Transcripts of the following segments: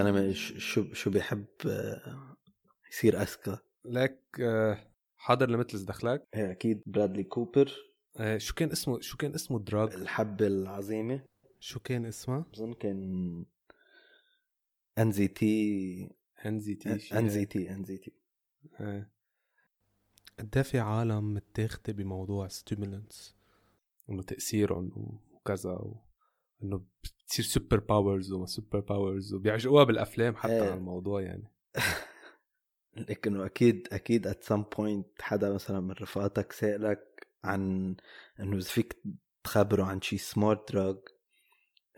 الزلمه شو شو بيحب آه، يصير أذكى. لك آه، حاضر لمثل دخلك إيه أكيد. برادلي كوبر. آه، شو كان اسمه شو كان اسمه دراج الحبه العظيمة. شو كان اسمها بظن كان ان زي تي ان زي تي ان زي تي ان زي تي قد في عالم متاخدة بموضوع ستيمولنتس إنه تأثيرهم وكذا و... إنه بتصير super powers وما super powers وبيعجقوها بالأفلام حتى إيه. على الموضوع يعني لكنه أكيد أكيد at some point حدا مثلا من رفقاتك سألك عن إنه إذا فيك تخبره عن شي smart drug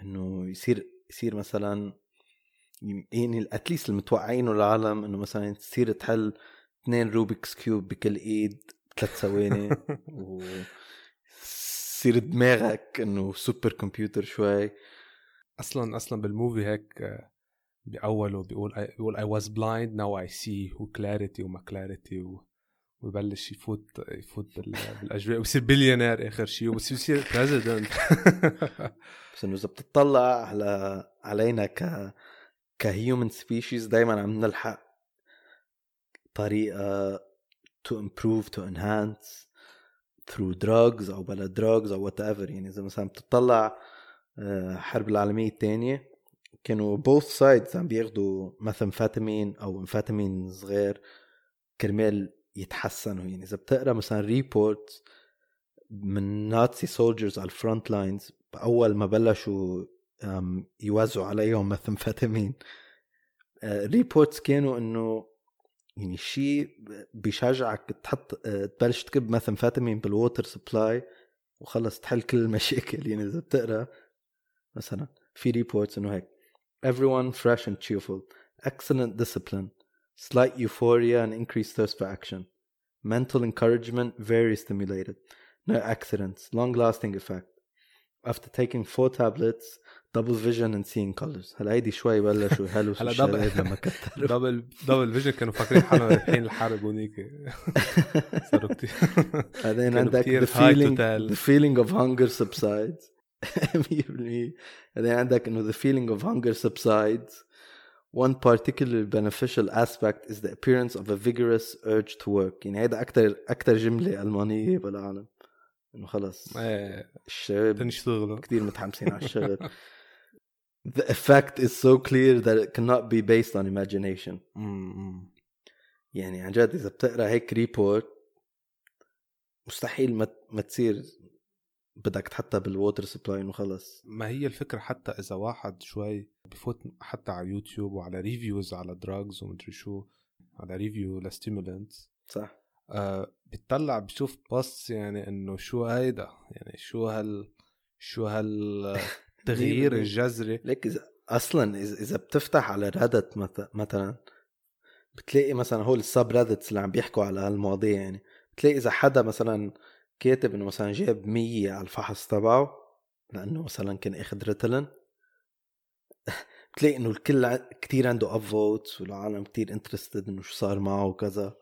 إنه يصير يصير مثلا يعني at least المتوقعينه العالم إنه مثلا تصير تحل اثنين Rubik's cube بكل إيد ثلاث ثواني و يصير دماغك إنه super computer شوي أصلا أصلا بال movie هيك آه، باوله بيقول بيقول I was blind now I see و clarity وما clarity. ويبلش يفوت يفوت بال... بالأجواء ويصير بليونير آخر شيء وبصير يصير president بس إنه إذا بتطلع على علينا ك ك human species دائما عم نلحق طريقة to improve to enhance through drugs أو بلا drugs أو whatever. يعني إذا مثلا بتطلع آه، حرب العالمية الثانية كانوا both sides عم بياخذوا مثامفيتامين أو امفيتامين صغير كرمال يتحسنوا. يعني إذا بتقرأ مثلا report من Nazi soldiers على ال front lines اول ما بلشوا يوزعوا عليهم مثامفيتامين ريبورتس كانوا إنه يعني شيء بيشجعك تحط آه، تبلش تكب مثامفيتامين بالووتر سبلاي وخلص تحل كل المشاكل يعني اذا بتقرا مثلا في ريبورتس انه هيك everyone fresh and cheerful excellent discipline slight euphoria and increased thirst for action mental encouragement very stimulated no accidents long lasting effect after taking four tablets double vision and seeing colors. هلا هيدي شوي بلشوا يهلوسوا هلا double- لما كتروا. double double vision كانوا فاكرين حالهم رايحين الحرب هونيك صاروا كثير بعدين عندك to tell. the feeling of hunger subsides. 100% بعدين عندك إنه the feeling of hunger subsides. One particularly beneficial aspect is the appearance of a vigorous urge to work. يعني هيدا أكثر أكثر جملة ألمانية بالعالم. إنه خلص. إيه. الشباب تنشتغلوا كثير متحمسين على الشغل the effect is so clear that it cannot be based on imagination. يعني عن جد إذا بتقرأ هيك report مستحيل ما ما تصير بدك تحطها بال water supply إنه خلص. ما هي الفكرة حتى إذا واحد شوي بفوت حتى على يوتيوب وعلى reviews على drugs ومدري شو على review ل stimulants صح. آه بتطلع بشوف post يعني إنه شو هيدا؟ يعني شو هال شو هالتغيير الجذري ليك اذا أصلا اذا بتفتح على Reddit مثلا بتلاقي مثلا هول ال subreddits اللي عم بيحكوا على هالمواضيع يعني بتلاقي إذا حدا مثلا كاتب إنه مثلا جاب 100 على الفحص تبعه لأنه مثلا كان أخذ Ritalin. بتلاقي إنه الكل كتير عنده upvotes والعالم كتير interested إنه شو صار معه وكذا.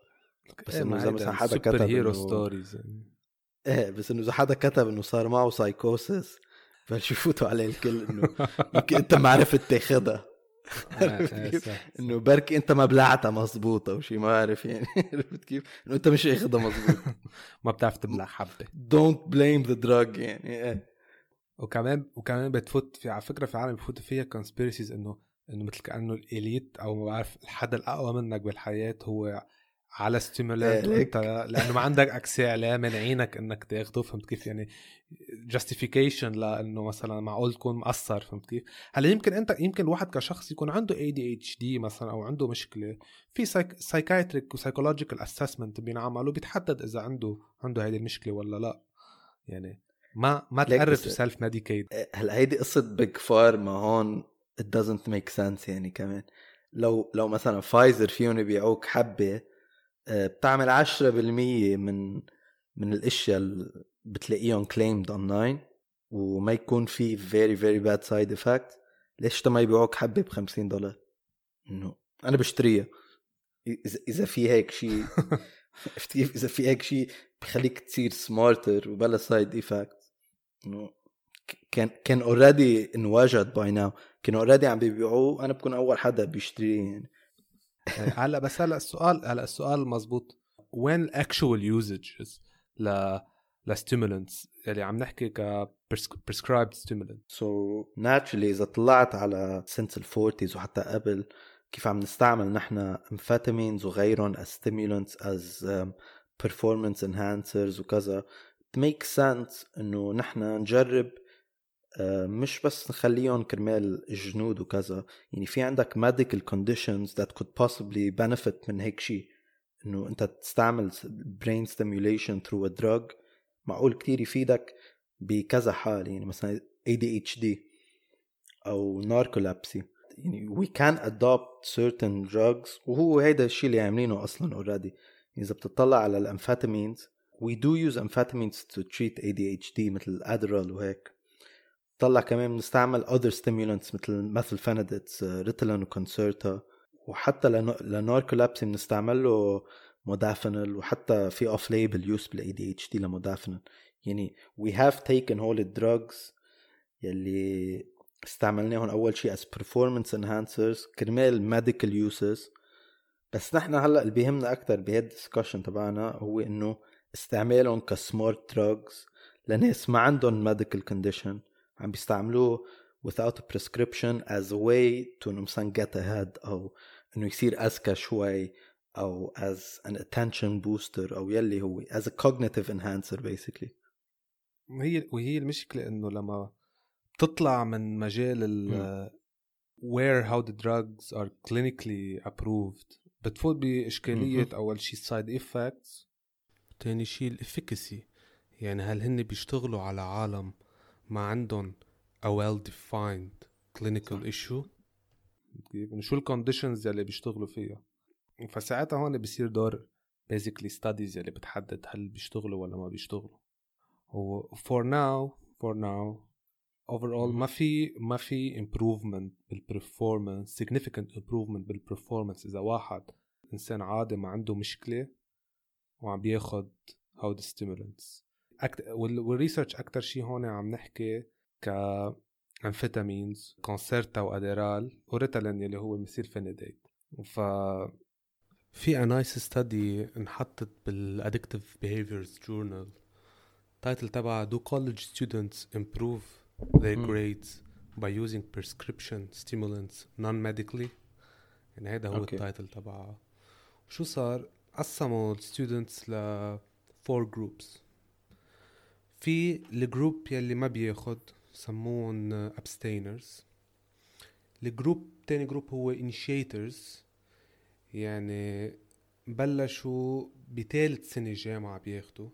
بس إيه، إذا هيدا مثلا حدا كتب hero إنه- stories إيه بس إنه إذا حدا كتب إنه صار معه سايكوسس بلشوا يفوتوا عليه الكل إنه يمكن أنت ما عرفت تاخدها. عرفت آه، آه،. إنه بركي أنت ما بلعتها مزبوط أو شيء ما بعرف يعني عرفت كيف؟ إنه أنت مش اخذها مزبوط. ما بتعرف تبلع حبة. don't blame the drug يعني إيه. وكمان وكمان بتفوت في على فكرة في عالم بفوتوا فيها conspiracies انه إنه مثل كأنه ال elite أو ما بعرف الحدا الأقوى منك بالحياة هو على stimulant إيه، وانت لأنه ما عندك access عليه مانعينك إنك تاخده فهمت كيف؟ يعني justification لإنه مثلا معقول تكون مقصر فهمت كيف؟ هلأ يمكن أنت يمكن الواحد كشخص يكون عنده ADHD مثلا أو عنده مشكلة في psychiatric و psychological assessment بينعمل وبيتحدد إذا عنده عنده هذه المشكلة ولا لأ. يعني ما ما بس- self medicate هلأ هيدي قصة Big Pharma هون it doesn't make sense يعني كمان. لو لو مثلا فايزر فيهم يبيعوك حبة آه، بتعمل 10% من من الأشياء اللي بتلاقيهم claimed online وما يكون في very very bad side effect. ليش ما يبيعوك حبة ب 50 دولار؟ إنه أنا بشتريها. إذا في هيك شيء عرفت كيف؟ إذا في هيك شيء بخليك تصير smarter وبلا side effect إنه كان كان already انوجد by now كانوا already عم بيبيعوه أنا بكون أول حدا بيشتريه يعني. هلا بس هلا السؤال هلا السؤال مزبوط. وين ال actual usages ل ل stimulants اللي عم نحكي ك prescribed stimulant so so, naturally إذا طلعت على since ال forties وحتى قبل كيف عم نستعمل نحن amphetamines وغيرهم as stimulants as um, performance enhancers وكذا it makes sense إنه نحن نجرب آه، مش بس نخليهم كرمال الجنود وكذا. يعني في عندك medical conditions that could possibly benefit من هيك شيء إنه أنت تستعمل brain stimulation through a drug. معقول كتير يفيدك بكذا حال. يعني مثلا ADHD أو narcolepsy. يعني we can adopt certain drugs. وهو هيدا الشيء اللي عاملينه أصلا already. يعني إذا بتطلع على الامفيتامينز we do use amphetamines to treat ADHD مثل Adderall وهيك. طلع كمان بنستعمل other stimulants مثل methylphenidates Ritalin و Concerta وحتى ل narcolepsy بنستعمل له modafinil وحتى في off-label use بال ADHD ل modafinil. يعني have taken all the drugs يلي استعملناهم أول شيء as performance enhancers كرمال medical uses. بس نحن هلأ اللي بيهمنا أكثر بهيد ال discussion تبعنا هو إنه استعمالهم ك smart drugs لناس ما عندهم medical condition. عم بيستعملوه without a prescription as a way to إنه مثلا get ahead أو إنه يصير أذكى شوي أو as an attention booster أو يلي هو as a cognitive enhancer basically. وهي وهي المشكلة إنه لما تطلع من مجال ال where how the drugs are clinically approved بتفوت بإشكالية أول شيء ال side effects تاني شيء ال efficacy يعني هل هن بيشتغلوا على عالم ما عندهم a well defined clinical issue. كيف شو ال conditions اللي بيشتغلوا فيها؟ فساعتها هون بصير دور basically studies اللي بتحدد هل بيشتغلوا ولا ما بيشتغلوا. و for now for now overall ما في ما في improvement بال performance significant improvement بال performance. إذا واحد إنسان عادي ما عنده مشكلة وعم بياخد هود stimulants. أكت... وال research أكثر شيء هون عم نحكي ك amphetamines Concerta و Adderall و Ritalin اللي هو methylphenidate ف في nice study انحطت بال addictive behaviors journal title تبعها Do college students improve their grades by using prescription stimulants non-medically يعني هذا هو okay. ال title تبعها شو صار؟ قسموا ال students ل four groups في ال group يلي ما بياخد سموهم abstainers. ال group تاني group هو initiators. يعني بلشوا بثالث سنة جامعة بياخدوا.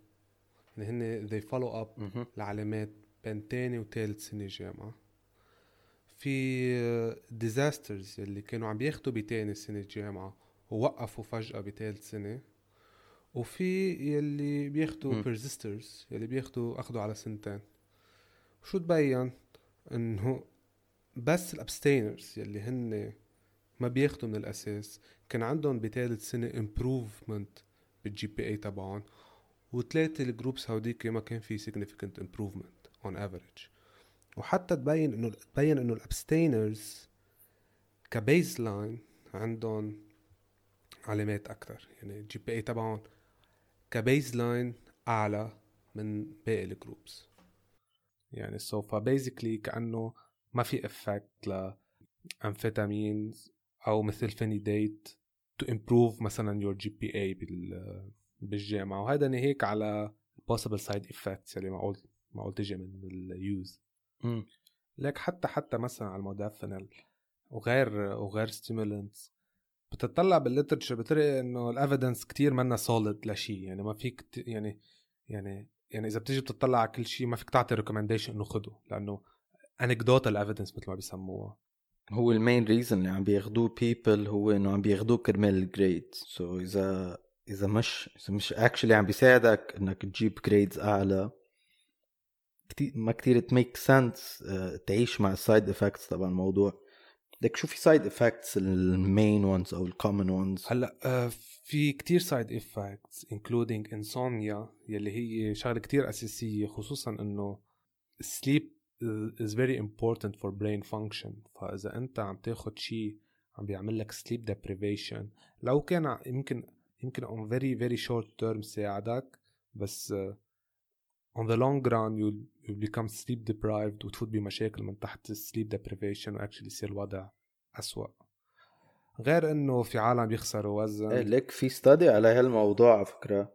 يعني هن they follow up العلامات بين تاني وثالث سنة جامعة. في desisters اللي كانوا عم بياخدوا بتاني سنة جامعة ووقفوا فجأة بثالث سنة. وفي يلي بياخدوا persisters يلي بياخدوا أخدوا على سنتين. شو تبين؟ إنه بس ال abstainers يلي هن ما بياخدوا من الأساس كان عندهم بثالث سنة improvement بال GPA تبعهم وثلاثه ال groups هوديك ما كان في significant improvement on average. وحتى تبين إنه تبين إنه ال abstainers ك baseline عندهم علامات أكثر يعني ال GPA تبعهم ك baseline أعلى من باقي ال groups. يعني so ف basically كأنه ما في effect ل amphetamines أو methylphenidate to improve مثلا your GPA بالجامعة. وهذا ناهيك على possible side effects اللي معقول معقول تجي من ال use ليك حتى حتى مثلا على ال modafinil وغير وغير stimulants بتطلع بال literature بتلاقي إنه ال evidence كتير منا solid لشيء يعني ما فيك يعني يعني يعني إذا بتيجي بتطلع على كل شيء ما فيك تعطي recommendation إنه خده لأنه anecdotal evidence مثل ما بيسموها. هو ال main reason اللي عم بياخدوه people هو إنه عم بياخدوه كرمال ال grade so so إذا إذا مش إذا مش actually عم بيساعدك إنك تجيب grades أعلى كتير ما كتير ت make sense تعيش مع ال side effects تبع الموضوع. ليك شو في side effects ال main ones أو ال common ones هلأ uh, في كتير سايد افكتس including insomnia يلي هي شغلة كتير أساسية خصوصا إنه السليب is very important for brain function. فإذا أنت عم تاخد شيء عم بيعمل لك sleep deprivation. لو كان يمكن يمكن on very very short term ساعدك بس uh, on the long run you you become sleep deprived وتفوت بمشاكل من تحت sleep deprivation وأكشلي يصير الوضع أسوأ. غير إنه في عالم بيخسروا وزن. إيه ليك في ستادي على هالموضوع على فكرة.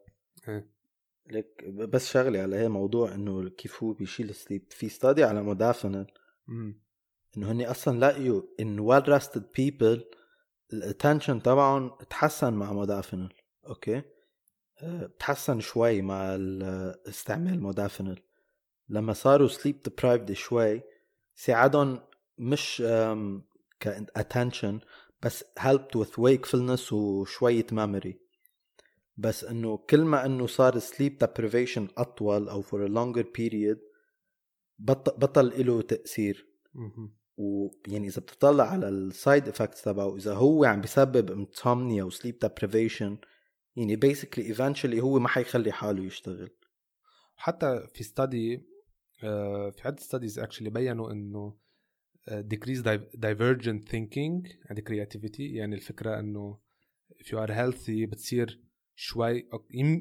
إيه. ليك بس شغلي على هالموضوع إنه كيف هو بيشيل ال sleep في study على modafinil إنه هني أصلا لقيوا in well rested people ال attention تبعهم تحسن مع modafinil أوكي؟ تحسن شوي مع استعمال modafinil لما صاروا sleep deprived شوي ساعدهم مش ك attention بس helped with wakefulness وشوية memory. بس إنه كل ما إنه صار sleep deprivation أطول أو for a longer period بطل, بطل له تأثير. ويعني إذا بتطلع على ال side effects تبعه إذا هو عم بيسبب insomnia و sleep deprivation يعني basically eventually هو ما حيخلي حاله يشتغل. حتى في study آه، في عدة studies actually بينوا إنه decrease divergent thinking and creativity يعني الفكرة إنه if you are healthy بتصير شوي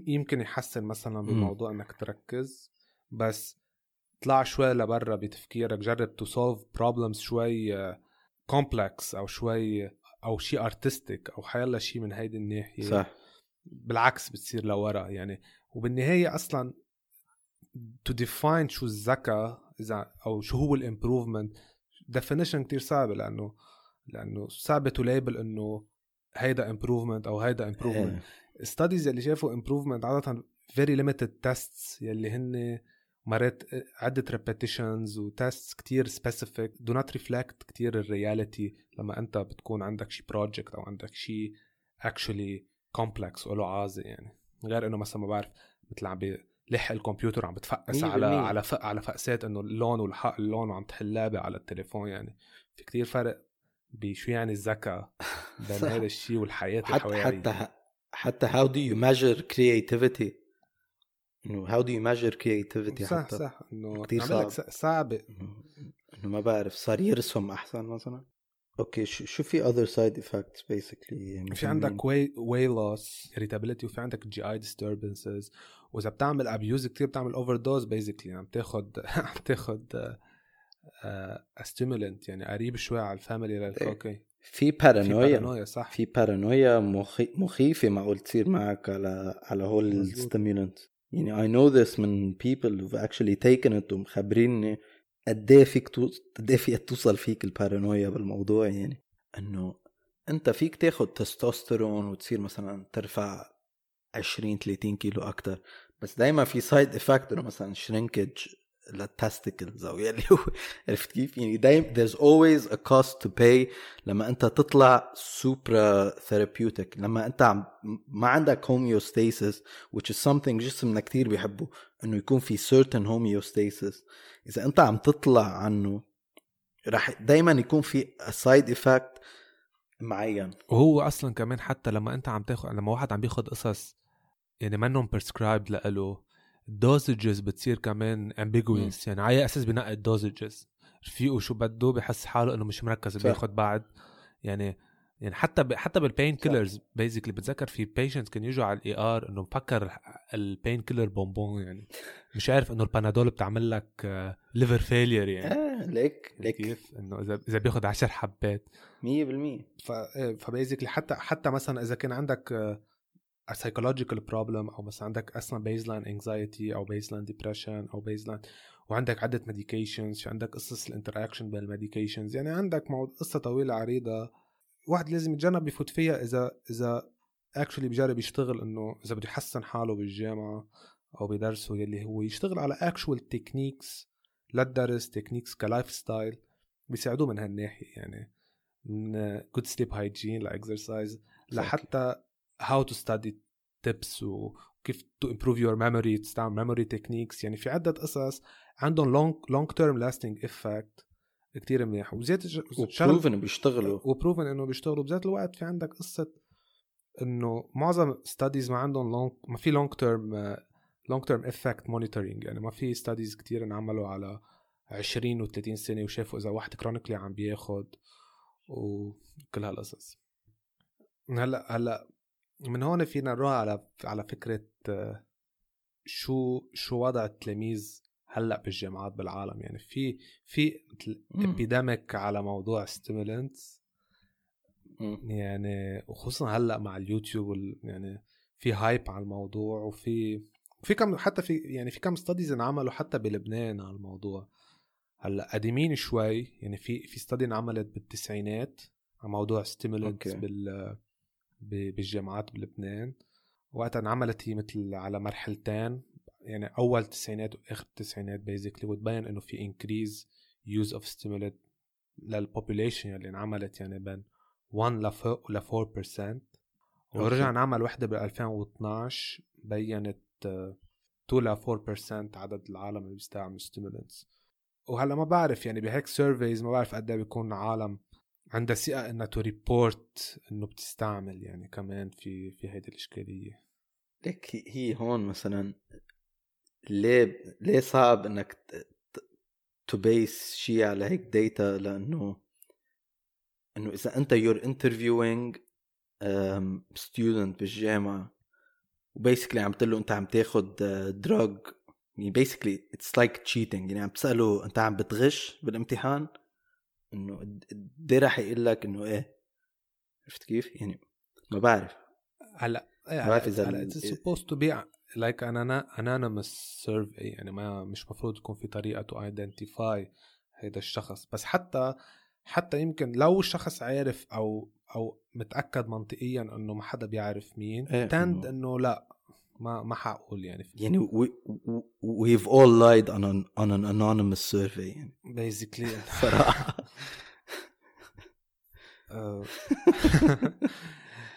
يمكن يحسن مثلا بموضوع إنك تركز بس طلع شوي لبرا بتفكيرك جرب to solve problems شوي complex أو شوي أو شيء artistic أو حيلا شيء من هيدي الناحية. صح. بالعكس بتصير لورا يعني. وبالنهاية أصلا to define شو الذكاء إذا أو شو هو ال improvement definition كتير صعبة لأنه لأنه صعبة to label إنه هيدا improvement أو هيدا improvement studies اللي شافوا improvement عاده very limited tests يلي هن مرات عدة repetitions و tests كتير specific do not reflect كتير ال reality لما أنت بتكون عندك شي project أو عندك شي actually complex وله عازة يعني. غير إنه مثلا ما بعرف مثل عم لح الكمبيوتر عم بتفقس على على فق على فقسات إنه اللون والحق اللون وعم تحلها على التليفون يعني. في كتير فرق بشو يعني الذكاء بين هذا الشيء والحياة حتى الحوارية. حتى حتى how do you measure creativity إنه how do you measure creativity صح حتى صح إنه كثير صعب. صعب إنه ما بعرف صار يرسم أحسن مثلا. أوكي شو شو في side effects basically يعني في عندك weight, weight loss irritability وفي عندك GI disturbances. وإذا بتعمل abuse كثير بتعمل overdose basically عم تاخذ عم تاخذ stimulant يعني قريب شوي على ال family لل coke في بارانويا في بارانويا صح. في بارانويا مخي... مخيفة معقول تصير معك على على هول ال stimulant يعني I know this من people who've actually taken it ومخبريني قد إيه فيك. قد إيه فيك توصل فيك البارانويا بالموضوع يعني إنه أنت فيك تاخد تستوستيرون وتصير مثلا ترفع 20 30 كيلو أكثر بس دائما في side effect إنه مثلا shrinkage لل testicles أو يلي هو عرفت كيف؟ يعني دايما there's always a cost to pay لما أنت تطلع supratherapeutic لما أنت عم ما عندك homeostasis which is something جسمنا كتير بيحبه إنه يكون في certain homeostasis. إذا أنت عم تطلع عنه رح دايما يكون في side effect معين. وهو أصلا كمان حتى لما أنت عم تاخذ لما واحد عم بياخذ قصص يعني منهم prescribed لإله ال dosages بتصير كمان ambiguous يعني على أساس بنقي ال dosages رفيقه شو بده بحس حاله إنه مش مركز بياخذ بعد. يعني يعني حتى ب... حتى بال painkillers basically بتذكر في patient كانوا يجوا على ال ER إنه مفكر ال painkiller bonbon يعني. مش عارف إنه البانادول بتعمل لك liver failure يعني. آه ليك ليك. كيف؟ إنه إذا إذا بياخذ 10 حبات. 100% ف ف basically حتى حتى مثلا إذا كان عندك psychological problem أو مثلا عندك أصلا baseline anxiety أو baseline depression أو baseline وعندك عدة medications في عندك قصص ال interaction بين ال medications يعني عندك قصة طويلة عريضة. واحد لازم يتجنب يفوت فيها إذا إذا actually بجرب يشتغل إنه إذا بده يحسن حاله بالجامعة أو بدرسه يلي هو يشتغل على actual techniques للدرس techniques ك lifestyle بيساعدوه من هالناحية. يعني من good sleep hygiene ل exercise لحتى how to study tips وكيف to improve your memory تستعمل memory techniques يعني في عدة قصص عندهم long long term lasting effect كتير منيح. وزيادة و proven بيشتغلوا. و proven إنه بيشتغلوا. بذات الوقت في عندك قصة إنه معظم studies ما عندهم long ما في long term long term effect monitoring يعني ما في studies كتير انعملوا على 20 و30 سنة وشافوا إذا واحد chronically عم بياخد وكل هالقصص. هلأ هلأ من هون فينا نروح على على فكرة شو شو وضع التلاميذ هلأ بالجامعات بالعالم. يعني في في مثل epidemic على موضوع stimulants يعني وخصوصا هلأ مع اليوتيوب يعني في hype على الموضوع وفي في كم حتى في يعني في كم studies انعملوا حتى بلبنان على الموضوع. هلأ قديمين شوي يعني في في study انعملت بالتسعينات على موضوع stimulants بال بالجامعات بلبنان. وقتها انعملت هي مثل على مرحلتين. يعني أول تسعينات وآخر التسعينات basically وتبين إنه في increased use of stimulant لل population اللي انعملت يعني بين 1 ل 4% ورجع انعمل وحدة بال 2012 بينت 2 ل 4% عدد العالم اللي بيستعملوا stimulants وهلأ ما بعرف يعني بهيك surveys ما بعرف قد إيه بيكون عالم عندها ثقة إنها to report إنه بتستعمل يعني كمان في في هيدي الإشكالية. ليك هي هون مثلا ليه ليه صعب إنك ت base شيء على هيك data لأنه إنه إذا أنت you're interviewing student بالجامعة و basically عم تقول له أنت عم تاخذ drug يعني basically it's like cheating يعني عم تسأله أنت عم بتغش بالامتحان إنه قد راح يقول لك إنه إيه عرفت كيف؟ يعني ما بعرف. هلأ ما بعرف اذا supposed to be like an anonymous survey يعني ما مش مفروض يكون في طريقة to identify هيدا الشخص. بس حتى حتى يمكن لو الشخص عارف أو أو متأكد منطقيا إنه ما حدا بيعرف مين إيه tend إنه لا ما ما حقول يعني. يعني we've all lied on an, on an anonymous survey يعني. Basically. صراحة.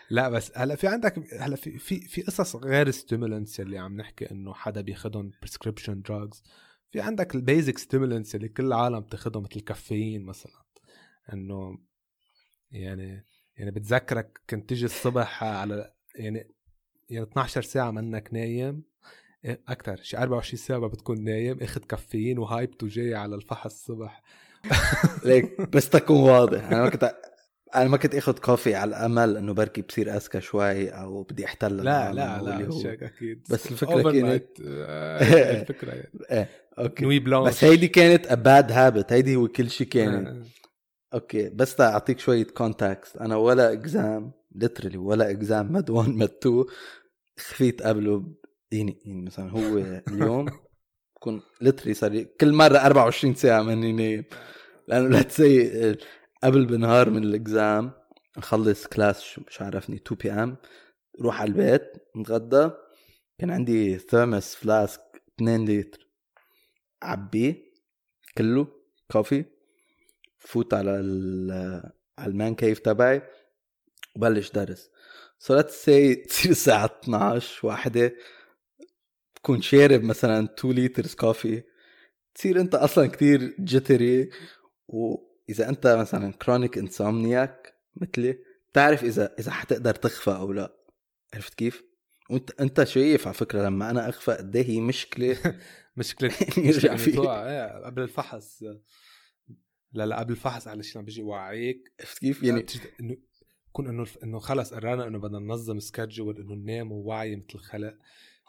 لا بس هلا في عندك هلا في في في قصص غير stimulants اللي عم نحكي إنه حدا بياخذهم prescription drugs في عندك ال basic stimulants اللي كل العالم بتاخذهم مثل الكافيين مثلا. إنه يعني يعني بتذكرك كنت تيجي الصبح على يعني يعني 12 ساعة منك نايم. إيه، أكثر شي 24 ساعة بتكون نايم. أخذ كافيين و hyped وجاي على الفحص الصبح. ليك بس تكون واضح. أنا ما كنت أنا ما كنت اخذ coffee على الأمل إنه بركي بصير أذكى شوي أو بدي أحتل لا لا لا مش هيك أكيد. بس الفكرة كانت آه، الفكرة يعني. إيه أوكي. نوي بلانش بس هيدي كانت ا باد هابت هيدي هو كل شيء كانت آه. أوكي بس تعطيك شوية كونتاكست أنا ولا اكزام ليترلي ولا اكزام مد 1 مد 2 خفيت قبله يعني يعني مثلا هو اليوم بكون ليترلي صار كل مرة 24 ساعة ماني نايم لأنه لا تسي قبل بنهار من الإكزام نخلص كلاس مش عارفني 2 بي أم روح على البيت نتغدى. كان عندي ثيرمس فلاسك 2 لتر. عبيه كله كوفي فوت على على المان كيف تبعي وبلش درس. صارت سي تصير الساعة 12 واحدة. بكون شارب مثلا 2 لترز كوفي تصير أنت أصلا كتير جتري واذا أنت مثلا كرونيك انسومنياك مثلي بتعرف إذا إذا حتقدر تخفى أو لا. عرفت كيف؟ وأنت أنت شايف على فكرة لما أنا أخفى قد إيه هي مشكلة؟ مشكلة يرجع فيه إيه، قبل الفحص. لا لا قبل الفحص على شيء عم بيجي وعيك عرفت كيف؟ يعني إنه يكون إنه إنه خلص قررنا إنه بدنا ننظم سكادجول إنه ننام ووعي مثل الخلق.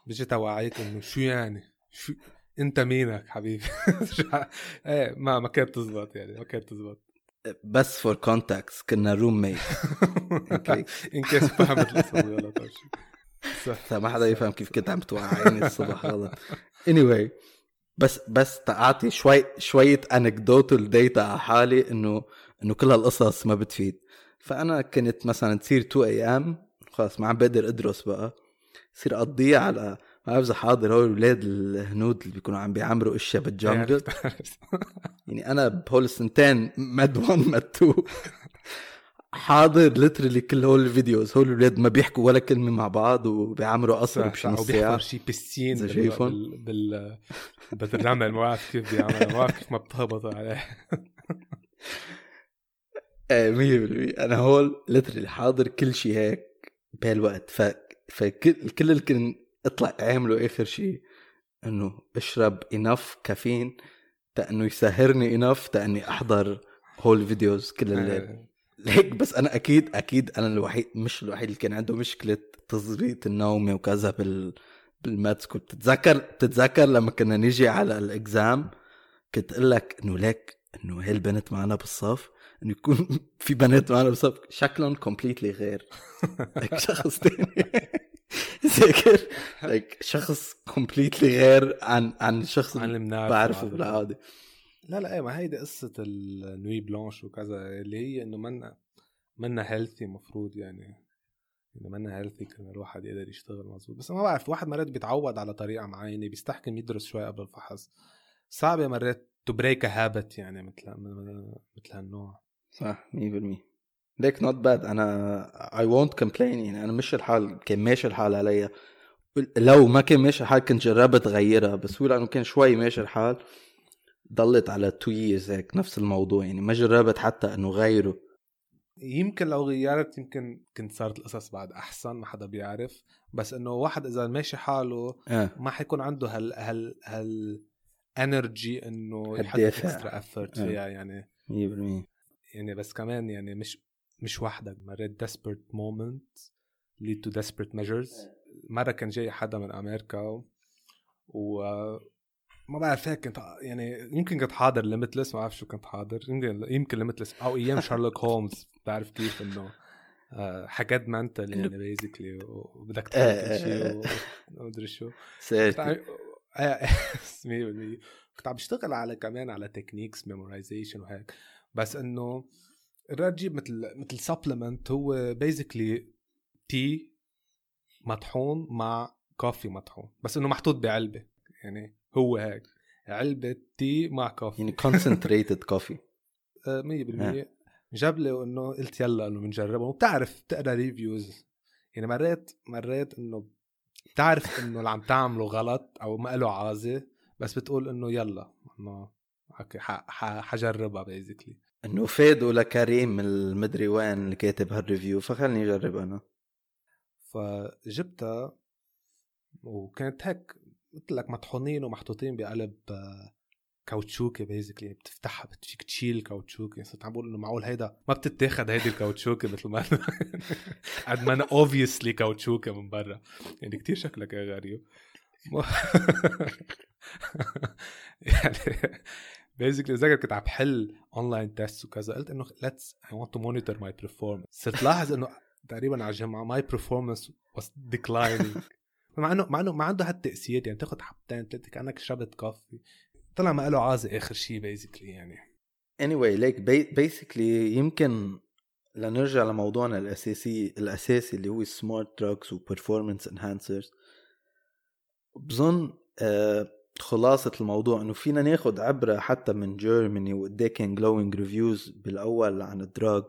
بيجي توعيك إنه شو يعني؟ شو انت مينك حبيبي. إيه ما ما كانت تزبط يعني ما كانت تزبط. بس for context كنا roommate in case فهمت القصة غلط صح ما حدا يفهم كيف كنت عم توعيني الصبح غلط anyway بس بس تعطي شوي شوية anecdotal data على حالي إنه إنه كل هالقصص ما بتفيد. فأنا كنت مثلا تصير 2 AM خلص ما عم بقدر أدرس بقى. صير أقضيها على ما بعرف اذا حاضر هول الاولاد الهنود اللي بيكونوا عم بيعمروا إشياء بال jungle يعني أنا بهول السنتين med 1 med 2 حاضر literally كل هول الفيديوز. هول الاولاد ما بيحكوا ولا كلمة مع بعض وبيعمروا قصر بشي نص ساعة. شي piscine إذا شايفهم. بال بالرمل ما بعرف كيف بيعمل ما بعرف كيف ما بتهبطوا عليه. إيه 100% أنا هول literally حاضر كل شيء هيك بهالوقت. ف فكل كل اللي كن اطلع اعملوا آخر شيء إنه اشرب enough caffeine تا انه يسهرني enough تا اني أحضر هول videos كل الليل. آه، هيك بس أنا أكيد أكيد أنا الوحيد مش الوحيد اللي كان عنده مشكلة تظبيط النوم وكذا بال بال med school بتتذكر بتتذكر لما كنا نيجي على ال exam كنت أقول لك إنه ليك إنه هي البنت معنا بالصف إنه يكون في بنات معنا بالصف شكلهم completely غير. شخص تاني. ذاكر like شخص completely غير عن عن الشخص عن اللي بعرفه. بالعاده لا لا إيه ما هيدي قصة ال nuit blanche وكذا اللي هي إنه منا منا healthy مفروض يعني. إنه منا healthy كان الواحد يقدر يشتغل مظبوط بس ما بعرف واحد مرات بيتعود على طريقة معينة بيستحكم يدرس شوي قبل الفحص. صعبة مرات to break habit يعني مثل مثل هالنوع. صح 100% ليك not bad أنا I won't complain يعني أنا مش الحال كان ماشي الحال عليا لو ما كان ماشي الحال كنت جربت غيرها بس هو لأنه كان شوي ماشي الحال. ضلت على two years هيك نفس الموضوع. يعني ما جربت حتى إنه غيره يمكن لو غيرت يمكن كنت صارت القصص بعد أحسن ما حدا بيعرف. بس إنه واحد إذا ماشي حاله آه. ما حيكون عنده هال هال هال energy إنه يحط. extra effort آه. فيها. يعني 100% يعني بس كمان يعني مش مش وحدك مرات desperate moment lead to desperate measures. مرة كان جاي حدا من أمريكا و. ما بعرف هيك كنت يعني يمكن كنت حاضر Limitless ما بعرف شو كنت حاضر. يمكن يمكن Limitless أو أيام Sherlock Holmes بعرف كيف إنه آه، حاجات mental يعني basically وبدك تعمل كل شيء ومدري شو. كنت سيرتي عم- آه، 100% كنت عم بشتغل على كمان على techniques memorization وهيك. بس إنه جيب مثل مثل supplement هو basically tea مطحون مع coffee مطحون بس إنه محطوط بعلبة يعني هو هيك. علبة tea مع coffee يعني coffee. آه، 100% جاب لي إنه قلت يلا إنه بنجربه وبتعرف بتقرأ reviews يعني مرات مرات إنه بتعرف إنه اللي عم تعمله غلط أو ما له عازة بس بتقول إنه يلا إنه أوكي حجربها بيزيكلي إنه فادوا لكريم المدري وين اللي كاتب هالريفيو فخلني أجرب أنا. فجبتها وكانت هيك قلت لك مطحونين ومحطوطين بقلب آه، كاوتشوكي بيزيكلي بتفتحها بت- فيك تشيل كاوتشوكي. صرت عم بقول إنه معقول هيدا ما بتتاخد هيدي الكاوتشوكي مثل ما قد ما أنا اوبفيسلي كاوتشوكي من برا. يعني كتير شكلك غريب. يعني basically ذكر كنت عم بحل online test وكذا قلت إنه let's I want to monitor my performance. صرت لاحظ إنه تقريبا على الجمعه my performance was declining. مع إنه مع إنه ما عنده هالتاثير يعني تاخذ حبتين ثلاثة كأنك شربت coffee طلع ما له عازة آخر شيء basically يعني. Anyway ليك basically يمكن لنرجع لموضوعنا الأساسي الأساسي اللي هو ال smart drugs و performance enhancers بظن آه خلاصة الموضوع إنه فينا ناخد عبرة حتى من Germany وقد إيه كان glowing reviews بالأول عن ال drug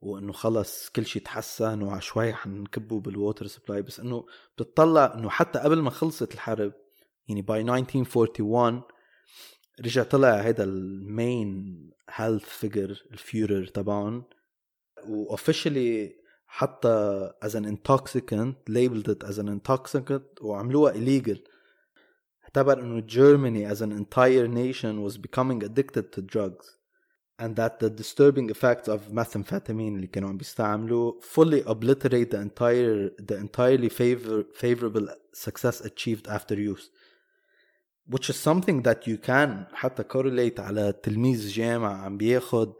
وإنه خلص كل شيء تحسن وعشوائي حنكبه بال water supply بس إنه بتطلع إنه حتى قبل ما خلصت الحرب يعني by 1941 رجع طلع هذا المين هيلث فيجر الفيورر تبعهم واوفيشلي حتى as an intoxicant labeled it as an وعملوها illegal. اعتبر انه Germany as an entire nation was becoming addicted to drugs and that the disturbing effects of methamphetamine اللي كانوا عم بيستعملوا fully obliterate the entire the entirely favor, favorable success achieved after use which is something that you can حتى correlate على تلميذ جامعة عم بياخد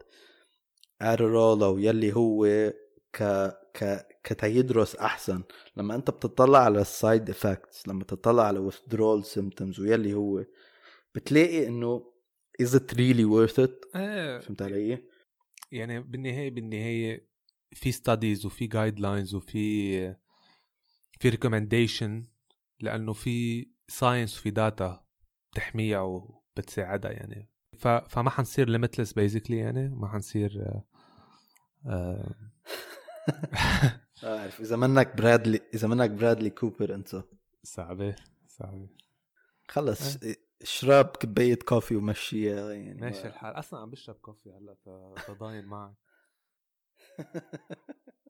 ادرول او يلي هو ك ك كتيدرس أحسن. لما أنت بتطلع على ال side effects لما تطلع على withdrawal symptoms ويلي هو بتلاقي إنه is it really worth it إيه فهمت علي؟ يعني بالنهايه بالنهاية في studies وفي guidelines وفي في recommendation لأنه في science وفي data بتحميها وبتساعدها يعني. ف... فما حنصير Limitless basically يعني ما حنصير آه، آه، بعرف إذا منك برادلي إذا منك برادلي كوبر انت صعبة صعبة. خلص اشرب كباية coffee ومشيها يعني. ماشي الحال. أصلا عم بشرب كوفي هلأ فضاين معك.